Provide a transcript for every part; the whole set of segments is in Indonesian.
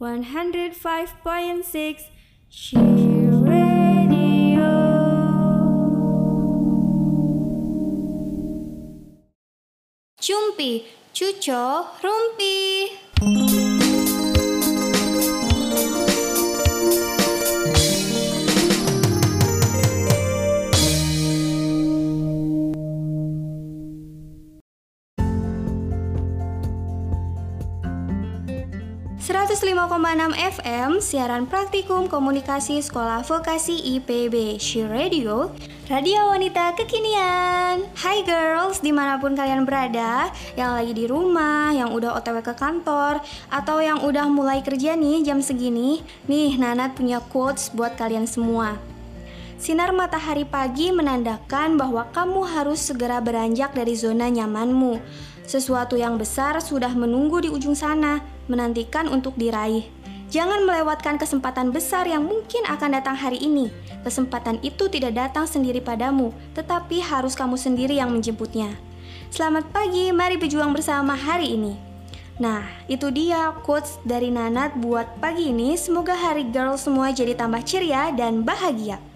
105.6 She Radio. Cumpi, Cuco, Rumpi enam FM, siaran praktikum komunikasi sekolah vokasi IPB, She Radio, radio wanita kekinian. Hai girls, di mana pun kalian berada, yang lagi di rumah, yang udah otw ke kantor, atau yang udah mulai kerja nih jam segini, nih Nanat punya quotes buat kalian semua. Sinar matahari pagi menandakan bahwa kamu harus segera beranjak dari zona nyamanmu. Sesuatu yang besar sudah menunggu di ujung sana, menantikan untuk diraih. Jangan melewatkan kesempatan besar yang mungkin akan datang hari ini. Kesempatan itu tidak datang sendiri padamu, tetapi harus kamu sendiri yang menjemputnya. Selamat pagi, mari berjuang bersama hari ini. Nah, itu dia quotes dari Nanat buat pagi ini. Semoga hari girl semua jadi tambah ceria dan bahagia.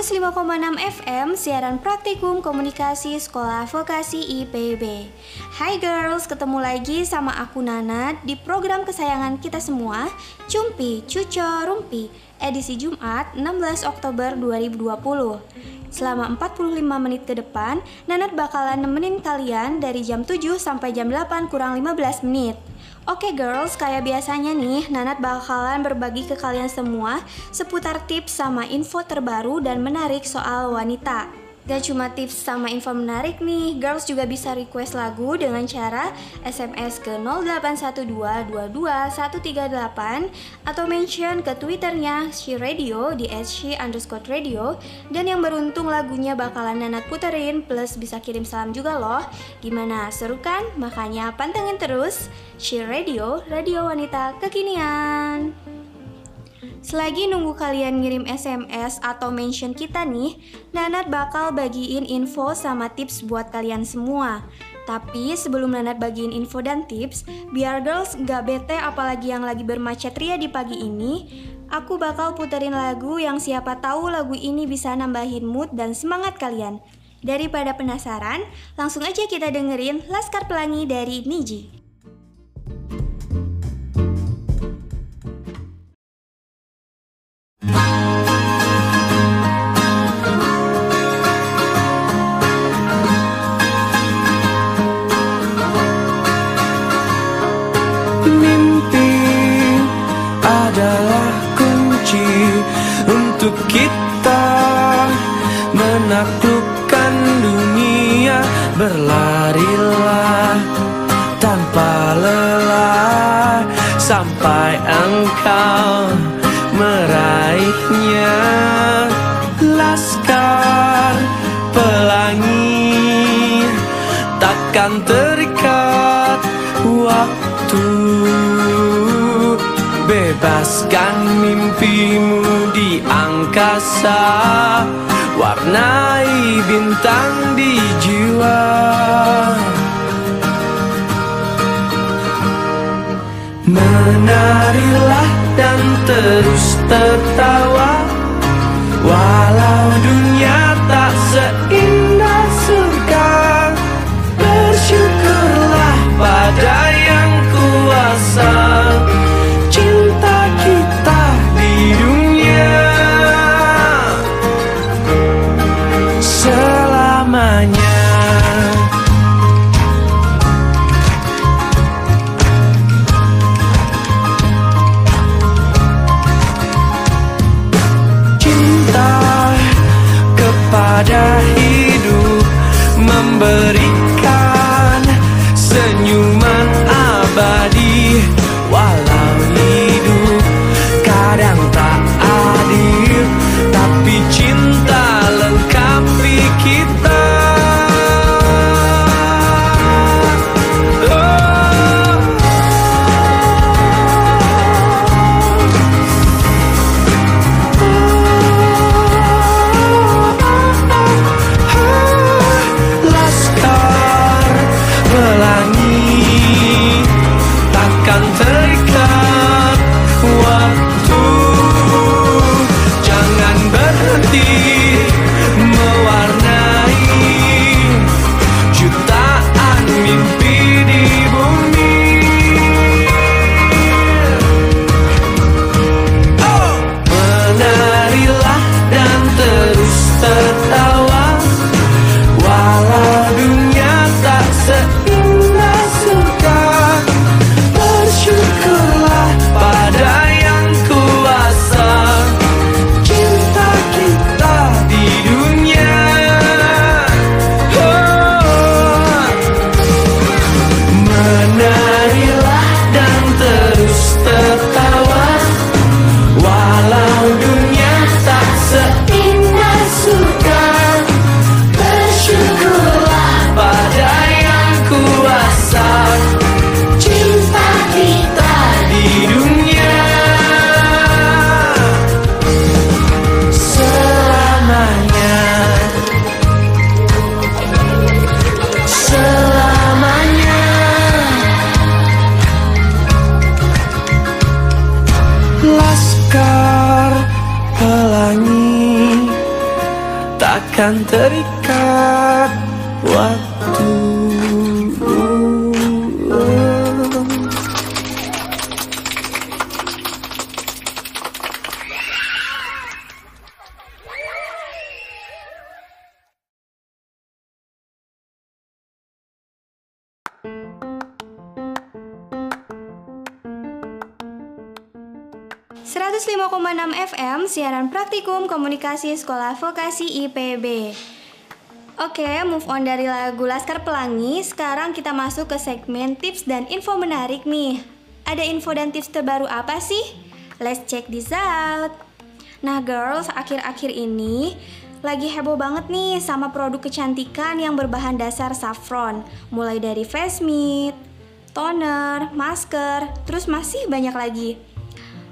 105,6 FM siaran praktikum komunikasi sekolah vokasi IPB. Hai girls, ketemu lagi sama aku Nana di program kesayangan kita semua, Cumpi Cuco Rumpi, edisi Jumat 16 Oktober 2020. Selama 45 menit ke depan, Nanat bakalan nemenin kalian dari jam 7 sampai jam 8 kurang 15 menit. Oke okay girls, kayak biasanya nih, Nanat bakalan berbagi ke kalian semua seputar tips sama info terbaru dan menarik soal wanita. Gak cuma tips sama info menarik nih, girls juga bisa request lagu dengan cara SMS ke 0812222138 atau mention ke twitternya She Radio di @she underscore radio dan yang beruntung lagunya bakalan Nanat puterin plus bisa kirim salam juga loh. Gimana, seru kan? Makanya pantengin terus She Radio, radio wanita kekinian. Selagi nunggu kalian ngirim SMS atau mention kita nih, Nanat bakal bagiin info sama tips buat kalian semua. Tapi sebelum Nanat bagiin info dan tips, biar girls gak bete apalagi yang lagi bermacet ria di pagi ini, aku bakal puterin lagu yang siapa tahu lagu ini bisa nambahin mood dan semangat kalian. Daripada penasaran, langsung aja kita dengerin Laskar Pelangi dari Niji. Engkau meraihnya. Laskar pelangi Takkan terikat waktu. Bebaskan mimpimu di angkasa Warnai bintang di jiwa Menarilah dan terus tertawa Walau dunia cinta kepada hidup memberi 105,6 FM siaran praktikum komunikasi sekolah vokasi IPB. Oke, move on dari lagu Laskar Pelangi. Sekarang kita masuk ke segmen tips dan info menarik nih. Ada info dan tips terbaru apa sih? Let's check this out. Nah, girls, akhir-akhir ini lagi heboh banget nih sama produk kecantikan yang berbahan dasar saffron. Mulai dari face mist, toner, masker, terus masih banyak lagi.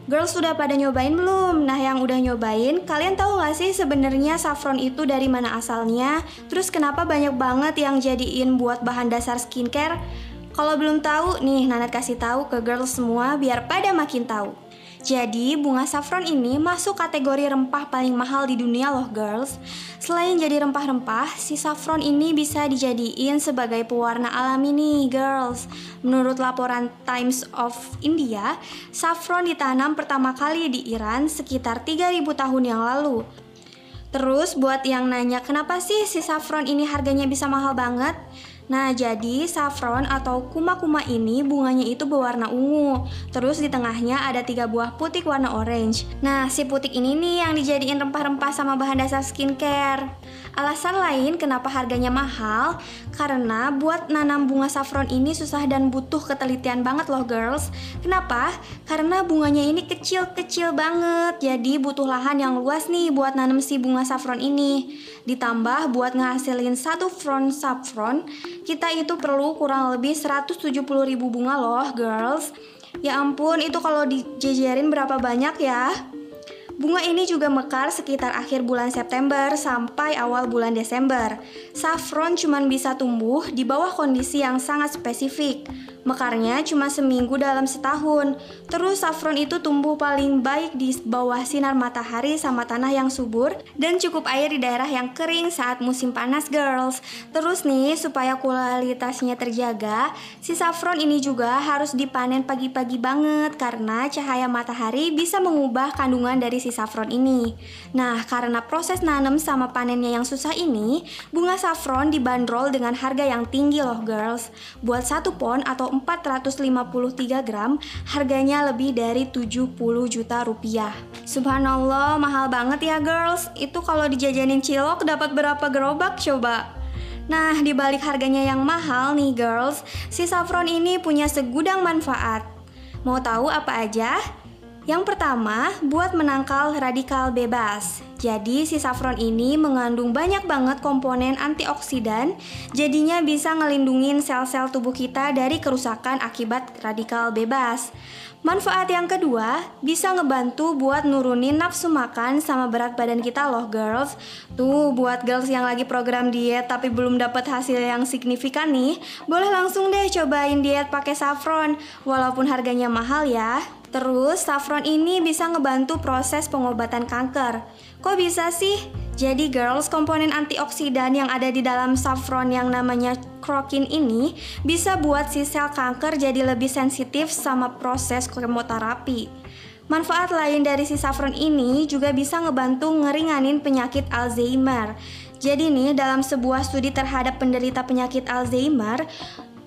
Girls sudah pada nyobain belum? Nah yang udah nyobain, kalian tahu gak sih sebenarnya saffron itu dari mana asalnya? Terus kenapa banyak banget yang jadiin buat bahan dasar skincare? Kalau belum tahu, nih Nanat kasih tahu ke girls semua biar pada makin tahu. Jadi, bunga saffron ini masuk kategori rempah paling mahal di dunia loh, girls. Selain jadi rempah-rempah, si saffron ini bisa dijadiin sebagai pewarna alami nih, girls. Menurut laporan Times of India, saffron ditanam pertama kali di Iran sekitar 3000 tahun yang lalu. Terus buat yang nanya kenapa sih si saffron ini harganya bisa mahal banget? Nah, jadi saffron atau kuma-kuma ini bunganya itu berwarna ungu. Terus di tengahnya ada tiga buah putik warna orange. Nah, si putik ini nih yang dijadiin rempah-rempah sama bahan dasar skincare. Alasan lain kenapa harganya mahal, karena buat nanam bunga saffron ini susah dan butuh ketelitian banget loh girls. Kenapa? Karena bunganya ini kecil-kecil banget, jadi butuh lahan yang luas nih buat nanam si bunga saffron ini. Ditambah buat ngehasilin satu front saffron, kita itu perlu kurang lebih 170 ribu bunga loh girls. Ya ampun, itu kalau dijejerin berapa banyak ya? Bunga ini juga mekar sekitar akhir bulan September sampai awal bulan Desember. Saffron cuma bisa tumbuh di bawah kondisi yang sangat spesifik. Mekarnya cuma seminggu dalam setahun. Terus saffron itu tumbuh paling baik di bawah sinar matahari sama tanah yang subur dan cukup air di daerah yang kering saat musim panas, girls. Terus nih, supaya kualitasnya terjaga, si saffron ini juga harus dipanen pagi-pagi banget karena cahaya matahari bisa mengubah kandungan dari saffron ini. Nah, karena proses nanam sama panennya yang susah ini, bunga saffron dibanderol dengan harga yang tinggi loh, girls. Buat satu pon atau 453 gram, harganya lebih dari 70 juta rupiah. Subhanallah, mahal banget ya girls. Itu kalau dijajanin cilok dapat berapa gerobak coba? Nah, di balik harganya yang mahal nih girls, si saffron ini punya segudang manfaat. Mau tahu apa aja? Yang pertama, buat menangkal radikal bebas. Jadi si saffron ini mengandung banyak banget komponen antioksidan, jadinya bisa ngelindungin sel-sel tubuh kita dari kerusakan akibat radikal bebas. Manfaat yang kedua, bisa ngebantu buat nurunin nafsu makan sama berat badan kita loh girls. Tuh, buat girls yang lagi program diet tapi belum dapat hasil yang signifikan nih, boleh langsung deh cobain diet pakai saffron, walaupun harganya mahal ya. Terus, saffron ini bisa ngebantu proses pengobatan kanker. Kok bisa sih? Jadi girls, komponen antioksidan yang ada di dalam saffron yang namanya krokin ini bisa buat si sel kanker jadi lebih sensitif sama proses kemoterapi. Manfaat lain dari si saffron ini juga bisa ngebantu ngeringanin penyakit Alzheimer. Jadi nih, dalam sebuah studi terhadap penderita penyakit Alzheimer,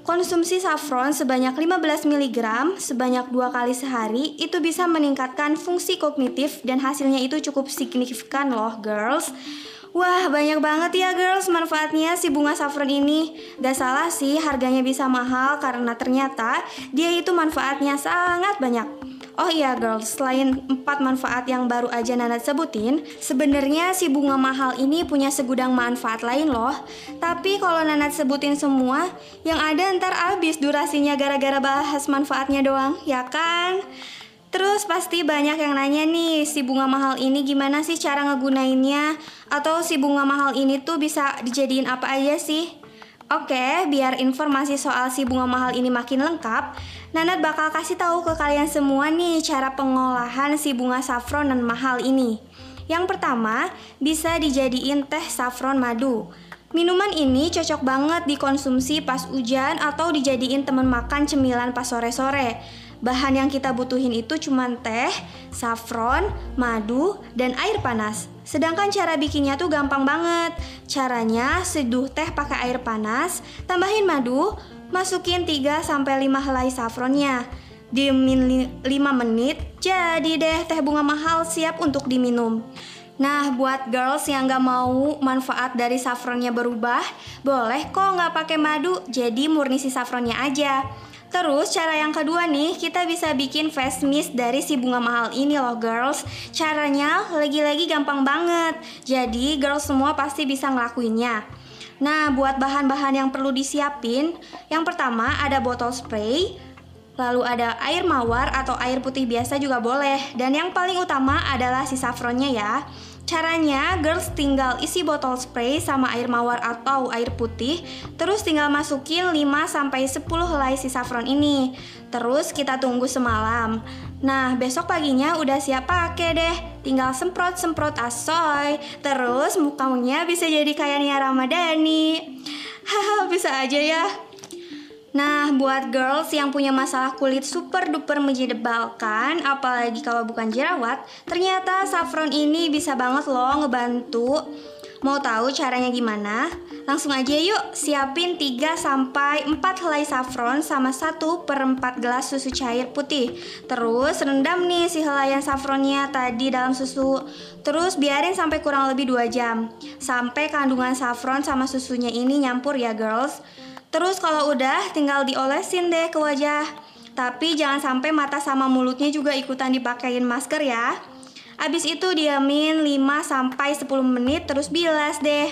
Konsumsi saffron sebanyak 15 mg sebanyak dua kali sehari itu bisa meningkatkan fungsi kognitif dan hasilnya itu cukup signifikan loh girls. Wah banyak banget ya girls manfaatnya si bunga saffron ini Gak salah sih harganya bisa mahal karena ternyata dia itu manfaatnya sangat banyak Oh iya girls, selain empat manfaat yang baru aja Nana sebutin, sebenarnya si bunga mahal ini punya segudang manfaat lain loh. Tapi kalau Nana sebutin semua, yang ada ntar abis durasinya gara-gara bahas manfaatnya doang, ya kan? Terus pasti banyak yang nanya nih, si bunga mahal ini gimana sih cara ngegunainnya? Atau si bunga mahal ini tuh bisa dijadiin apa aja sih? Oke, biar informasi soal si bunga mahal ini makin lengkap, Nanat bakal kasih tahu ke kalian semua nih cara pengolahan si bunga saffron dan mahal ini. Yang pertama, bisa dijadiin teh saffron madu. Minuman ini cocok banget dikonsumsi pas hujan atau dijadiin teman makan cemilan pas sore-sore. Bahan yang kita butuhin itu cuma teh, saffron, madu, dan air panas. Sedangkan cara bikinnya tuh gampang banget. Caranya seduh teh pakai air panas, tambahin madu, masukin 3 sampai 5 helai saffronnya. Diemin 5 menit, jadi deh teh bunga mahal siap untuk diminum. Nah, buat girls yang gak mau manfaat dari saffronnya berubah, boleh kok nggak pakai madu, jadi murni si saffronnya aja. Terus cara yang kedua nih, kita bisa bikin face mist dari si bunga mahal ini loh girls. Caranya lagi-lagi gampang banget. Jadi girls semua pasti bisa ngelakuinnya. Nah, buat bahan-bahan yang perlu disiapin, yang pertama ada botol spray, lalu ada air mawar atau air putih biasa juga boleh. Dan yang paling utama adalah si saffronnya ya. Caranya, girls tinggal isi botol spray sama air mawar atau air putih, terus tinggal masukin 5 sampai 10 helai si saffron ini. Terus kita tunggu semalam. Nah, besok paginya udah siap pakai deh. Tinggal semprot-semprot asoy. Terus mukanya bisa jadi kayak Nia Ramadhani. Haha, bisa aja ya. Nah, buat girls yang punya masalah kulit super duper menjedebalkan, apalagi kalau bukan jerawat, ternyata saffron ini bisa banget loh ngebantu. Mau tahu caranya gimana? Langsung aja yuk, siapin 3 sampai 4 helai saffron sama 1 per 4 gelas susu cair putih. Terus rendam nih si helaian saffronnya tadi dalam susu. Terus biarin sampai kurang lebih 2 jam. Sampai kandungan saffron sama susunya ini nyampur ya girls. Terus kalau udah tinggal diolesin deh ke wajah. Tapi jangan sampai mata sama mulutnya juga ikutan dipakein masker ya. Abis itu diamin 5 sampai 10 menit terus bilas deh.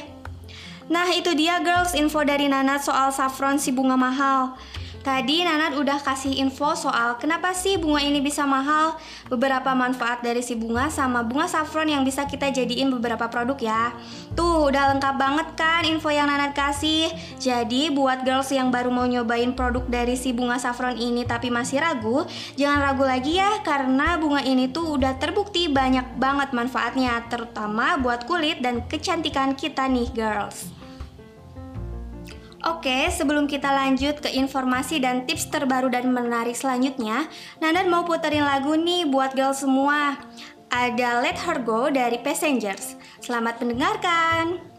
Nah itu dia girls info dari Nanat soal saffron si bunga mahal. Tadi Nanat udah kasih info soal kenapa sih bunga ini bisa mahal, beberapa manfaat dari si bunga sama bunga saffron yang bisa kita jadiin beberapa produk ya. Tuh, udah lengkap banget kan info yang Nanat kasih. Jadi buat girls yang baru mau nyobain produk dari si bunga saffron ini tapi masih ragu, jangan ragu lagi ya karena bunga ini tuh udah terbukti banyak banget manfaatnya terutama buat kulit dan kecantikan kita nih girls. Oke, sebelum kita lanjut ke informasi dan tips terbaru dan menarik selanjutnya, Nandan mau puterin lagu nih buat girl semua. Ada Let Her Go dari Passengers. Selamat mendengarkan.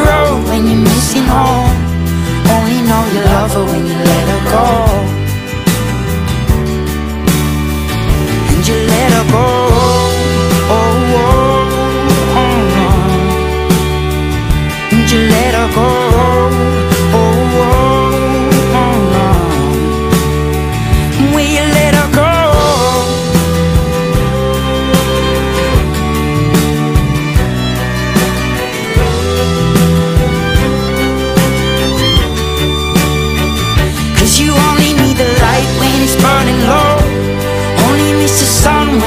when you're missing home. Only know you love her when you let her go. And you let her go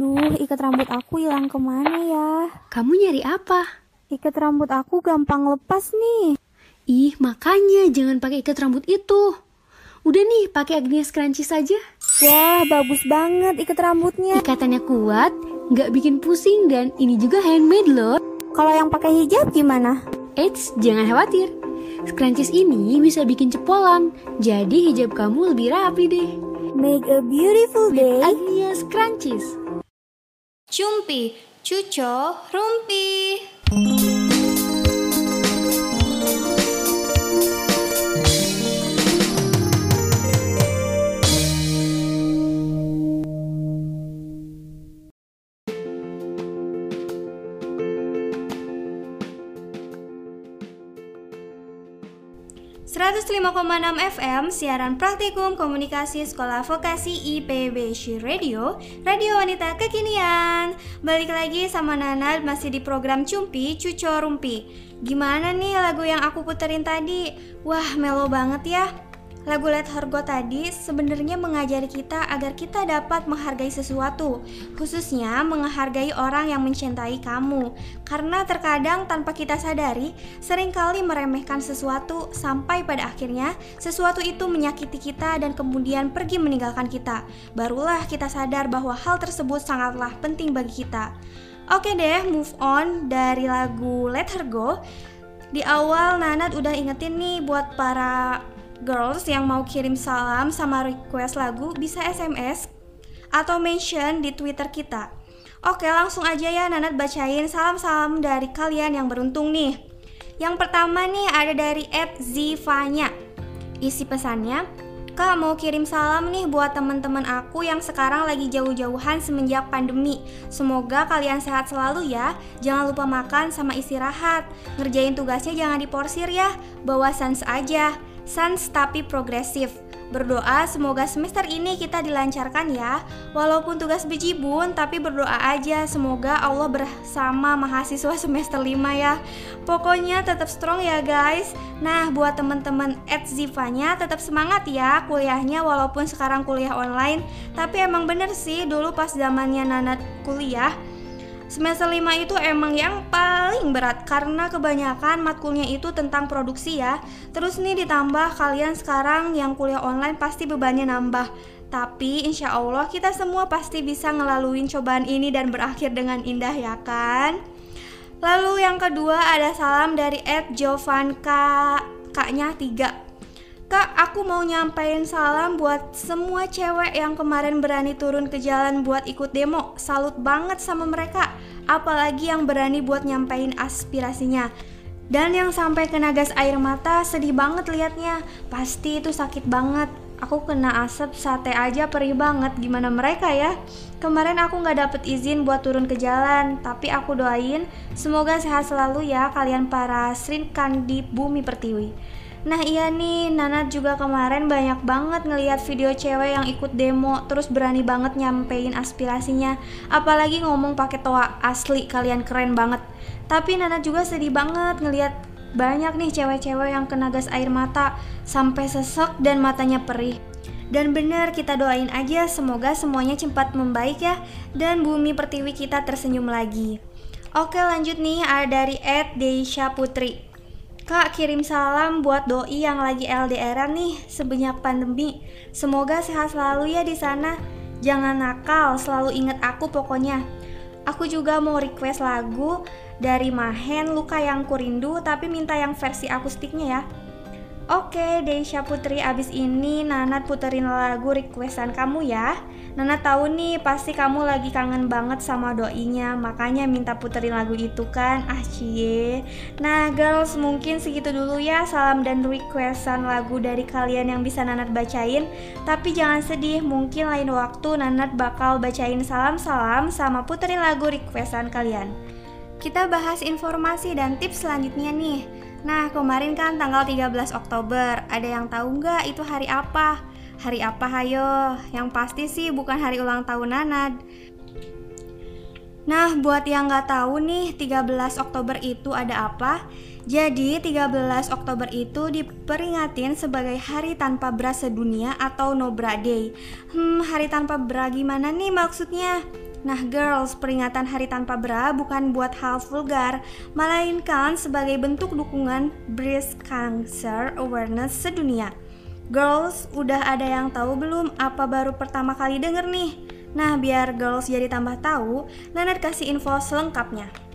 Duh, ikat rambut aku hilang ke mana ya? Kamu nyari apa? Ikat rambut aku gampang lepas nih. Ih, makanya jangan pakai ikat rambut itu. Udah nih, pakai Agnes Crunchy saja. Wah, bagus banget ikat rambutnya. Ikatannya kuat, nggak bikin pusing, dan ini juga handmade loh. Kalau yang pakai hijab gimana? Eits, jangan khawatir. Scrunchies ini bisa bikin cepolan, jadi hijab kamu lebih rapi deh. Make a beautiful day. Agnes Crunchies. Cumpi, cuco, rumpi. ...105,6 FM, siaran praktikum komunikasi sekolah vokasi IPB She Radio, radio wanita kekinian. Balik lagi sama Nana masih di program Cumpi Cuco Rumpi Gimana nih lagu yang aku puterin tadi? Wah melo banget ya Lagu Let Her Go tadi sebenarnya mengajari kita agar kita dapat menghargai sesuatu, khususnya menghargai orang yang mencintai kamu. Karena terkadang tanpa kita sadari, sering kali meremehkan sesuatu sampai pada akhirnya sesuatu itu menyakiti kita dan kemudian pergi meninggalkan kita. Barulah kita sadar bahwa hal tersebut sangatlah penting bagi kita. Oke deh, move on dari lagu Let Her Go. Di awal Nanat udah ingetin nih buat para girls yang mau kirim salam sama request lagu bisa SMS atau mention di Twitter kita. Oke, langsung aja ya Nanat bacain salam-salam dari kalian yang beruntung nih. Yang pertama nih ada dari @zivanya. Isi pesannya, Kak mau kirim salam nih buat teman-teman aku yang sekarang lagi jauh-jauhan semenjak pandemi. Semoga kalian sehat selalu ya. Jangan lupa makan sama istirahat. Ngerjain tugasnya jangan diporsir ya. Bawa sans aja. Sans tapi progresif. Berdoa semoga semester ini kita dilancarkan ya. Walaupun tugas bejibun, tapi berdoa aja semoga Allah bersama mahasiswa semester 5 ya. Pokoknya tetap strong ya guys. Nah, buat teman-teman Zivanya tetap semangat ya kuliahnya walaupun sekarang kuliah online. Tapi emang bener sih dulu pas zamannya Nanat kuliah Semester 5 itu emang yang paling berat karena kebanyakan matkulnya itu tentang produksi ya. Terus nih ditambah kalian sekarang yang kuliah online pasti bebannya nambah. Tapi insya Allah kita semua pasti bisa ngelaluin cobaan ini dan berakhir dengan indah ya kan? Lalu yang kedua ada salam dari Ed Jovanka kaknya 3 Kak, aku mau nyampein salam buat semua cewek yang kemarin berani turun ke jalan buat ikut demo. Salut banget sama mereka. Apalagi yang berani buat nyampein aspirasinya. Dan yang sampai kena gas air mata, sedih banget liatnya. Pasti itu sakit banget. Aku kena asap sate aja perih banget. Gimana mereka ya? Kemarin aku nggak dapet izin buat turun ke jalan, tapi aku doain semoga sehat selalu ya kalian para Srin Kandi Bumi Pertiwi. Nah iya nih, Nanat juga kemarin banyak banget ngeliat video cewek yang ikut demo terus berani banget nyampein aspirasinya. Apalagi ngomong pakai toa asli, kalian keren banget. Tapi Nanat juga sedih banget ngeliat banyak nih cewek-cewek yang kena gas air mata sampai sesek dan matanya perih. Dan benar kita doain aja semoga semuanya cepat membaik ya dan bumi pertiwi kita tersenyum lagi. Oke lanjut nih ada dari Ed Deisha Putri. Kak kirim salam buat doi yang lagi LDR nih sebanyak pandemi. Semoga sehat selalu ya di sana. Jangan nakal, selalu inget aku pokoknya. Aku juga mau request lagu dari Mahen Luka yang Kurindu tapi minta yang versi akustiknya ya. Oke, Deisha Putri, abis ini Nanat puterin lagu requestan kamu ya. Nanat tahu nih, pasti kamu lagi kangen banget sama doinya, makanya minta puterin lagu itu kan. Ah cie. Nah, girls, mungkin segitu dulu ya salam dan requestan lagu dari kalian yang bisa Nanat bacain. Tapi jangan sedih, mungkin lain waktu Nanat bakal bacain salam-salam sama puterin lagu requestan kalian. Kita bahas informasi dan tips selanjutnya nih. Nah, kemarin kan tanggal 13 Oktober, ada yang tahu nggak itu hari apa? Hari apa hayo? Yang pasti sih bukan hari ulang tahun Nanad. Nah, buat yang nggak tahu nih, 13 Oktober itu ada apa? Jadi, 13 Oktober itu diperingatin sebagai Hari Tanpa Bra Sedunia atau No Bra Day. Hmm, hari tanpa bra gimana nih maksudnya? Nah, girls, peringatan Hari Tanpa Bra bukan buat hal vulgar, melainkan sebagai bentuk dukungan breast cancer awareness sedunia. Girls, udah ada yang tahu belum apa baru pertama kali denger nih? Nah, biar girls jadi tambah tahu, Leonard kasih info selengkapnya.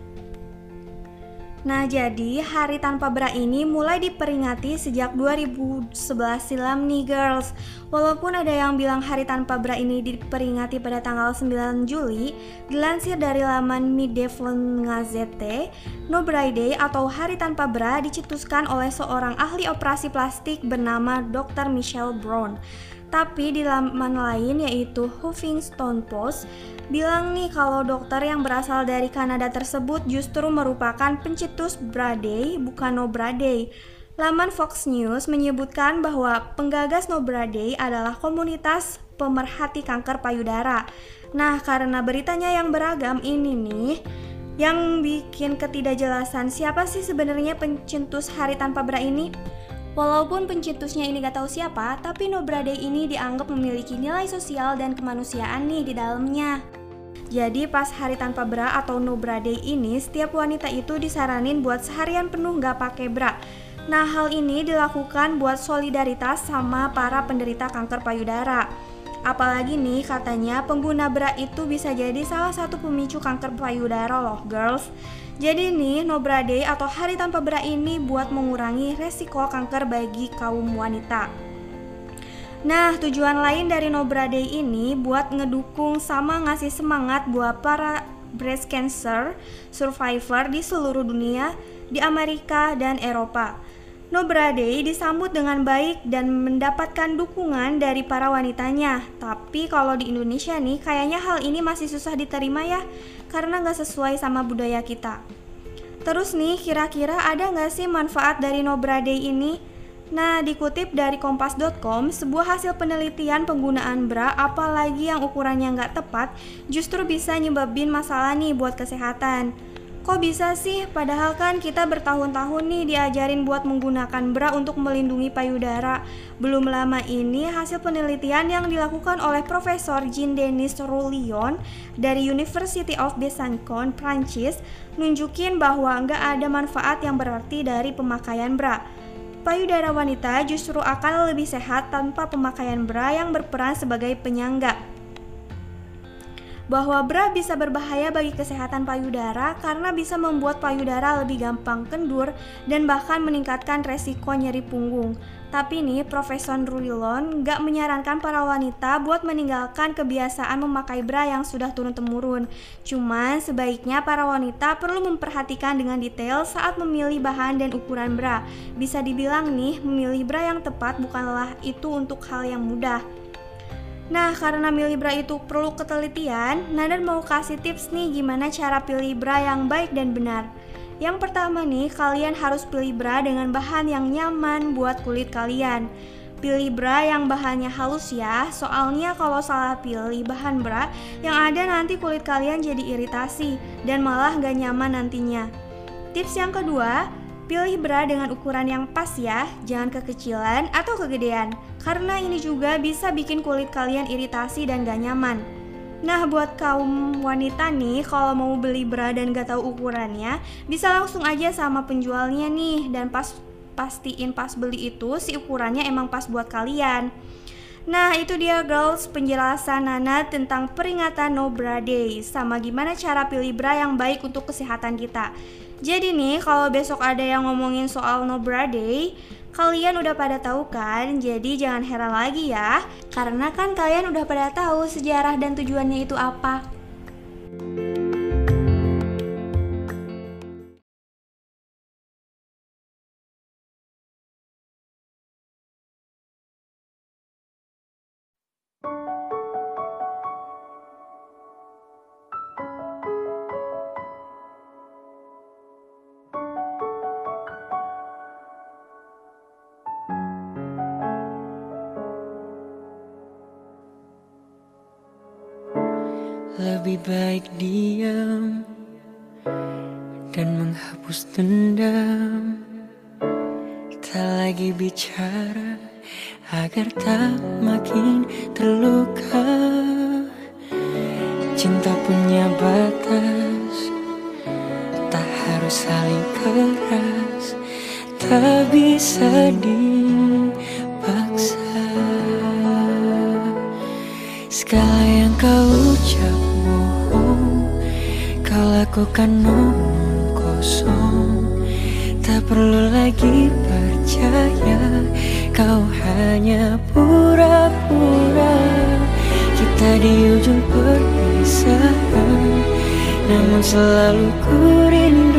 Nah, jadi hari tanpa bra ini mulai diperingati sejak 2011 silam nih girls. Walaupun ada yang bilang hari tanpa bra ini diperingati pada tanggal 9 Juli, dilansir dari laman Midevon Gazette, No Day atau hari tanpa bra dicetuskan oleh seorang ahli operasi plastik bernama Dr. Michelle Brown. Tapi di laman lain yaitu Huffington Post bilang nih kalau dokter yang berasal dari Kanada tersebut justru merupakan pencetus Brady bukan No Brady. Laman Fox News menyebutkan bahwa penggagas No Brady adalah komunitas pemerhati kanker payudara. Nah, karena beritanya yang beragam ini nih, yang bikin ketidakjelasan siapa sih sebenarnya pencetus hari tanpa bra ini? Walaupun pencetusnya ini gak tahu siapa, tapi No Bra Day ini dianggap memiliki nilai sosial dan kemanusiaan nih di dalamnya. Jadi pas hari tanpa bra atau no bra day ini, setiap wanita itu disaranin buat seharian penuh gak pakai bra. Nah hal ini dilakukan buat solidaritas sama para penderita kanker payudara. Apalagi nih katanya pengguna bra itu bisa jadi salah satu pemicu kanker payudara loh girls. Jadi nih No Bra Day atau Hari Tanpa Bra ini buat mengurangi resiko kanker bagi kaum wanita. Nah, tujuan lain dari No Bra Day ini buat ngedukung sama ngasih semangat buat para breast cancer survivor di seluruh dunia, di Amerika dan Eropa. No Bra Day disambut dengan baik dan mendapatkan dukungan dari para wanitanya. Tapi kalau di Indonesia nih, kayaknya hal ini masih susah diterima ya karena nggak sesuai sama budaya kita. Terus nih, kira-kira ada nggak sih manfaat dari No Bra Day ini? Nah, dikutip dari kompas.com, sebuah hasil penelitian penggunaan bra apalagi yang ukurannya nggak tepat justru bisa nyebabin masalah nih buat kesehatan. Kok bisa sih? Padahal kan kita bertahun-tahun nih diajarin buat menggunakan bra untuk melindungi payudara. Belum lama ini hasil penelitian yang dilakukan oleh Profesor Jean Denis Roulion dari University of Besançon, Prancis, nunjukin bahwa nggak ada manfaat yang berarti dari pemakaian bra. Payudara wanita justru akan lebih sehat tanpa pemakaian bra yang berperan sebagai penyangga bahwa bra bisa berbahaya bagi kesehatan payudara karena bisa membuat payudara lebih gampang kendur dan bahkan meningkatkan resiko nyeri punggung. Tapi nih, Profesor Ruilon nggak menyarankan para wanita buat meninggalkan kebiasaan memakai bra yang sudah turun-temurun. Cuman sebaiknya para wanita perlu memperhatikan dengan detail saat memilih bahan dan ukuran bra. Bisa dibilang nih, memilih bra yang tepat bukanlah itu untuk hal yang mudah. Nah, karena milih bra itu perlu ketelitian, Nadan mau kasih tips nih gimana cara pilih bra yang baik dan benar. Yang pertama nih, kalian harus pilih bra dengan bahan yang nyaman buat kulit kalian. Pilih bra yang bahannya halus ya, soalnya kalau salah pilih bahan bra, yang ada nanti kulit kalian jadi iritasi dan malah gak nyaman nantinya. Tips yang kedua, pilih bra dengan ukuran yang pas ya, jangan kekecilan atau kegedean, karena ini juga bisa bikin kulit kalian iritasi dan gak nyaman. Nah, buat kaum wanita nih, kalau mau beli bra dan gak tahu ukurannya, bisa langsung aja sama penjualnya nih dan pas pastiin pas beli itu si ukurannya emang pas buat kalian. Nah, itu dia girls penjelasan Nana tentang peringatan No Bra Day sama gimana cara pilih bra yang baik untuk kesehatan kita. Jadi nih, kalau besok ada yang ngomongin soal No Bra Day, Kalian udah pada tahu kan? Jadi jangan heran lagi ya. Karena kan kalian udah pada tahu sejarah dan tujuannya itu apa. Lebih baik diam dan menghapus dendam. Tak lagi bicara agar tak makin terluka. Cinta punya batas Tak harus saling keras. Tak bisa dipaksa lakukan omong kosong. Tak perlu lagi percaya Kau hanya pura-pura. Kita di ujung perpisahan Namun selalu ku rindukan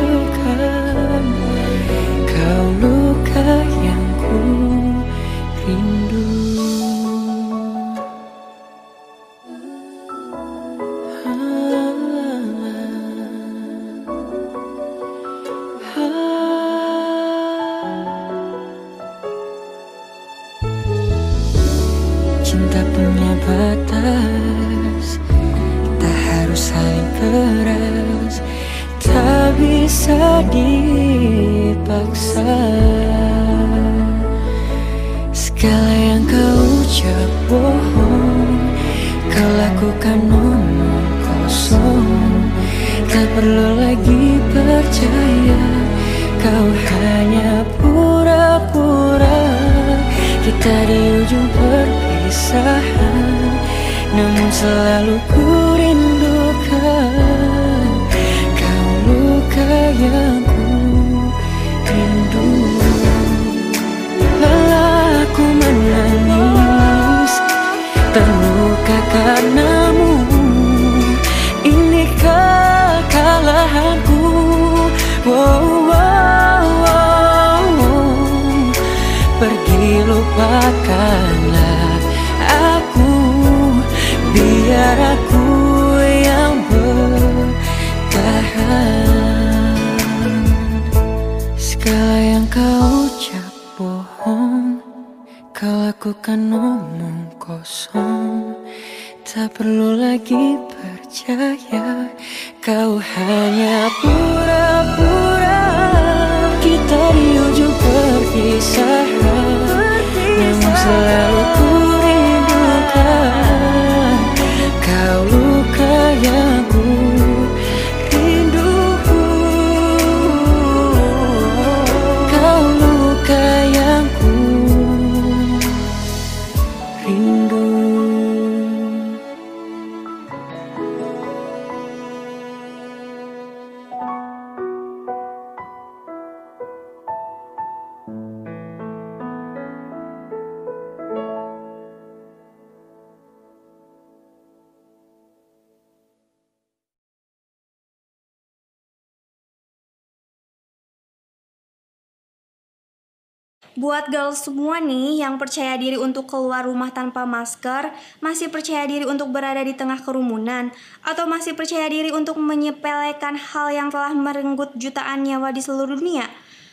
lakukan omong kosong. Tak perlu lagi percaya Kau hanya pura-pura. Kita di ujung perpisahan Namun selalu Buat girls semua nih yang percaya diri untuk keluar rumah tanpa masker, masih percaya diri untuk berada di tengah kerumunan, atau masih percaya diri untuk menyepelekan hal yang telah merenggut jutaan nyawa di seluruh dunia?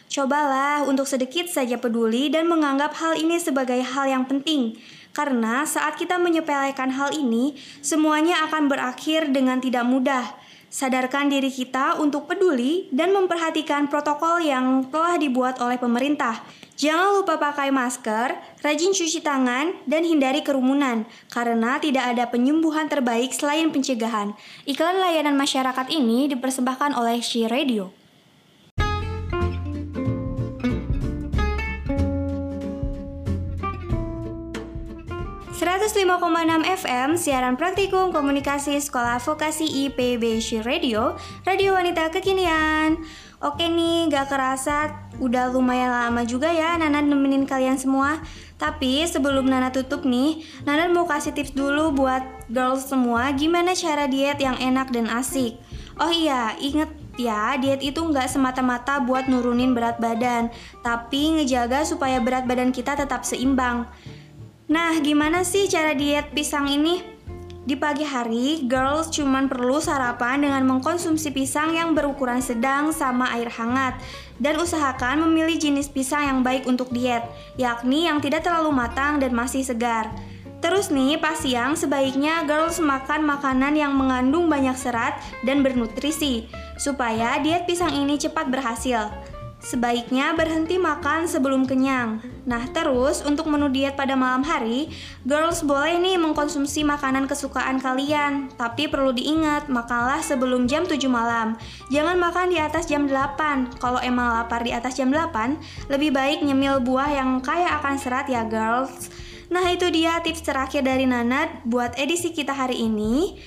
Cobalah untuk sedikit saja peduli dan menganggap hal ini sebagai hal yang penting. Karena saat kita menyepelekan hal ini, semuanya akan berakhir dengan tidak mudah. Sadarkan diri kita untuk peduli dan memperhatikan protokol yang telah dibuat oleh pemerintah. Jangan lupa pakai masker, rajin cuci tangan, dan hindari kerumunan, karena tidak ada penyembuhan terbaik selain pencegahan. Iklan layanan masyarakat ini dipersembahkan oleh She Radio. Enam FM, siaran praktikum komunikasi Sekolah Vokasi IPB She Radio, Radio Wanita Kekinian. Oke nih, gak kerasa udah lumayan lama juga ya Nana nemenin kalian semua. Tapi sebelum Nana tutup nih, Nana mau kasih tips dulu buat girls semua gimana cara diet yang enak dan asik. Oh iya, inget ya, diet itu nggak semata-mata buat nurunin berat badan, tapi ngejaga supaya berat badan kita tetap seimbang. Nah, gimana sih cara diet pisang ini? Di pagi hari, girls cuman perlu sarapan dengan mengkonsumsi pisang yang berukuran sedang sama air hangat dan usahakan memilih jenis pisang yang baik untuk diet, yakni yang tidak terlalu matang dan masih segar. Terus nih, pas siang sebaiknya girls makan makanan yang mengandung banyak serat dan bernutrisi supaya diet pisang ini cepat berhasil. Sebaiknya berhenti makan sebelum kenyang. Nah, terus untuk menu diet pada malam hari, girls boleh nih mengkonsumsi makanan kesukaan kalian. Tapi perlu diingat, makanlah sebelum jam 7 malam. Jangan makan di atas jam 8. Kalau emang lapar di atas jam 8, lebih baik nyemil buah yang kaya akan serat ya girls. Nah, itu dia tips terakhir dari Nanat buat edisi kita hari ini.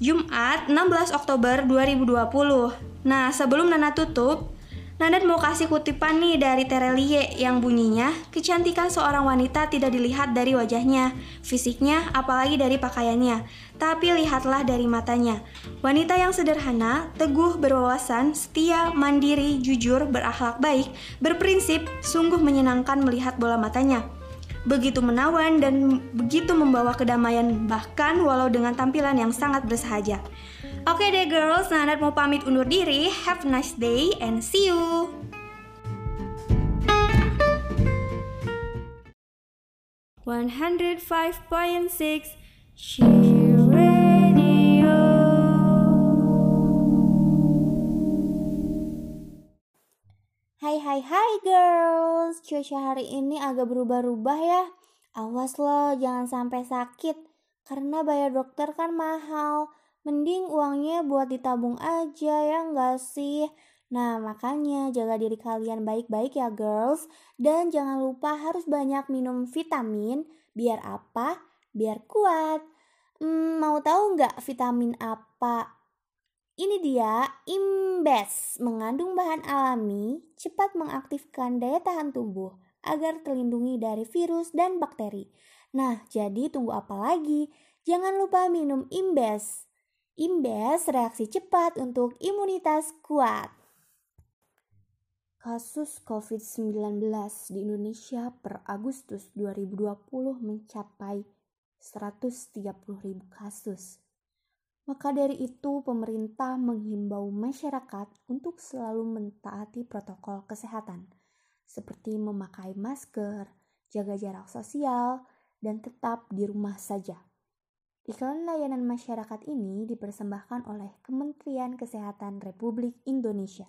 Jumat 16 Oktober 2020. Nah, sebelum Nana tutup, Nandan mau kasih kutipan nih dari Terelie yang bunyinya, kecantikan seorang wanita tidak dilihat dari wajahnya, fisiknya, apalagi dari pakaiannya, tapi lihatlah dari matanya. Wanita yang sederhana, teguh, berwawasan, setia, mandiri, jujur, berakhlak baik, berprinsip, sungguh menyenangkan melihat bola matanya. Begitu menawan dan begitu membawa kedamaian bahkan walau dengan tampilan yang sangat bersahaja. Oke deh girls, Nanat mau pamit undur diri. Have a nice day and see you. One hundred five point six. Hai hai hai girls, cuaca hari ini agak berubah-ubah ya. Awas loh, jangan sampai sakit. Karena bayar dokter kan mahal. Mending uangnya buat ditabung aja ya nggak sih? Nah, makanya jaga diri kalian baik-baik ya girls. Dan jangan lupa harus banyak minum vitamin. Biar apa? Biar kuat. Hmm, mau tahu nggak vitamin apa? Ini dia, Imbes, mengandung bahan alami, cepat mengaktifkan daya tahan tubuh agar terlindungi dari virus dan bakteri. Nah, jadi tunggu apa lagi? Jangan lupa minum Imbes. Imbes reaksi cepat untuk imunitas kuat. Kasus COVID-19 di Indonesia per Agustus 2020 mencapai 130.000 kasus. Maka dari itu, pemerintah menghimbau masyarakat untuk selalu mentaati protokol kesehatan, seperti memakai masker, jaga jarak sosial, dan tetap di rumah saja. Iklan layanan masyarakat ini dipersembahkan oleh Kementerian Kesehatan Republik Indonesia.